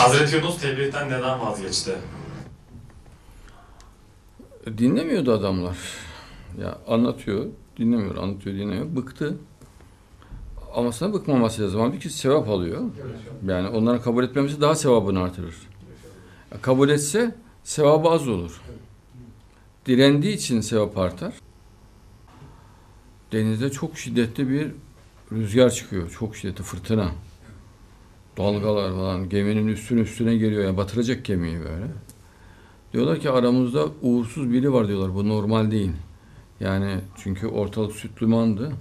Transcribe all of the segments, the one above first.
Hazreti Yunus tebliğden neden vazgeçti? Dinlemiyordu adamlar. Ya anlatıyor, dinlemiyor, anlatıyor, dinlemiyor. Bıktı. Ama sana bıkmaması lazım. Halbuki sevap alıyor. Yani onların kabul etmemesi daha sevabını artırır. Kabul etse sevabı az olur. Direndiği için sevap artar. Denizde çok şiddetli bir rüzgar çıkıyor. Çok şiddetli fırtına. Dalgalar falan geminin üstüne üstüne geliyor. Yani batıracak gemiyi böyle. Diyorlar ki aramızda uğursuz biri var diyorlar. Bu normal değil. Yani çünkü ortalık süt limandı.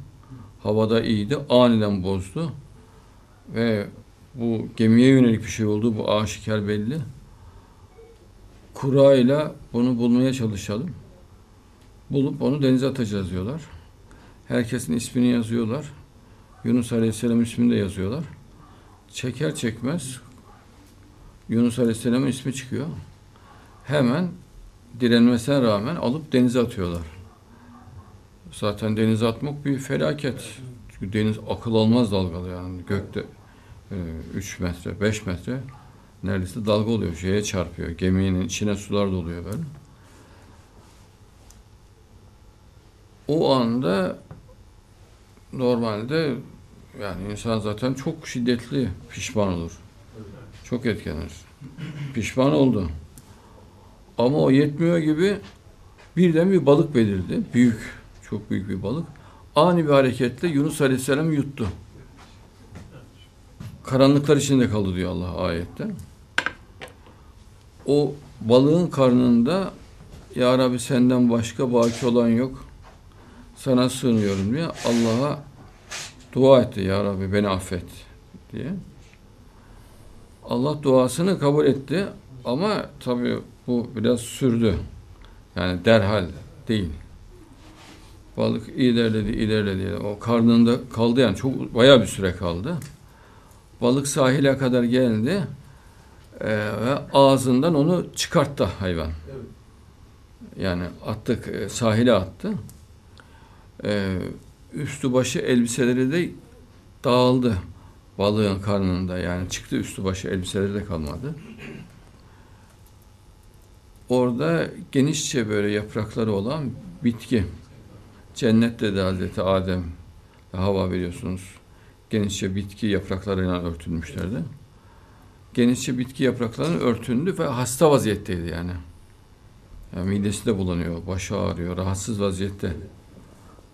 Havada iyiydi. Aniden bozdu. Ve bu gemiye yönelik bir şey oldu. Bu aşikar belli. Kurayla bunu bulmaya çalışalım. Bulup onu denize atacağız diyorlar. Herkesin ismini yazıyorlar. Yunus Aleyhisselam ismini de yazıyorlar. Çeker çekmez Yunus Aleyhisselam'ın ismi çıkıyor. Hemen direnmesine rağmen alıp denize atıyorlar. Zaten denize atmak bir felaket. Çünkü deniz akıl almaz dalgalı yani gökte 3 metre, 5 metre neredeyse dalga oluyor. Şeye çarpıyor. Geminin içine sular doluyor böyle. O anda normalde yani insan zaten çok şiddetli pişman olur. Çok etkilenir. Pişman oldu. Ama o yetmiyor gibi birden bir balık belirdi. Büyük, çok büyük bir balık. Ani bir hareketle Yunus Aleyhisselam yuttu. Karanlıklar içinde kaldı diyor Allah ayette. O balığın karnında Ya Rabbi senden başka baki olan yok. Sana sığınıyorum diye Allah'a dua etti. Ya Rabbi beni affet diye. Allah duasını kabul etti ama tabii bu biraz sürdü. Yani derhal değil. Balık ilerledi, ilerledi. O karnında kaldı yani çok bayağı bir süre kaldı. Balık sahile kadar geldi e, ve ağzından onu çıkarttı hayvan. Yani attık, e, sahile attı. E, üstü başı elbiseleri de dağıldı balığın karnında yani çıktı üstü başı elbiseleri de kalmadı. Orada genişçe böyle yaprakları olan bitki. Cennette de Hazreti Adem ve Hava biliyorsunuz genişçe bitki yapraklarıyla örtülmüşlerdi. Genişçe bitki yapraklarının örtündü ve hasta vaziyetteydi yani. yani midesi de bulanıyor, başı ağrıyor, rahatsız vaziyette.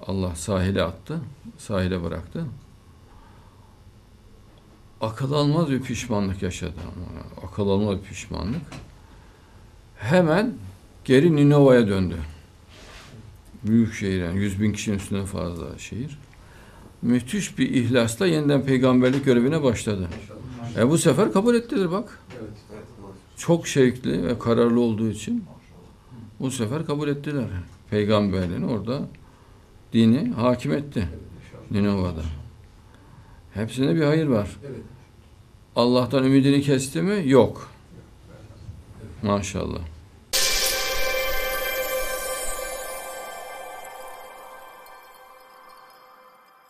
Allah sahile attı, sahile bıraktı. Akıl almaz bir pişmanlık yaşadı ama akıl almaz bir pişmanlık. Hemen geri Ninova'ya döndü. Büyük şehir yani yüz bin kişinin üstüne fazla şehir. Müthiş bir ihlasla yeniden peygamberlik görevine başladı. E bu sefer kabul ettiler bak. Çok şevkli ve kararlı olduğu için bu sefer kabul ettiler. Peygamberliğini orada dini hakim etti. Ninova'da. Hepsinde bir hayır var. Allah'tan ümidini kesti mi? Yok. Maşallah.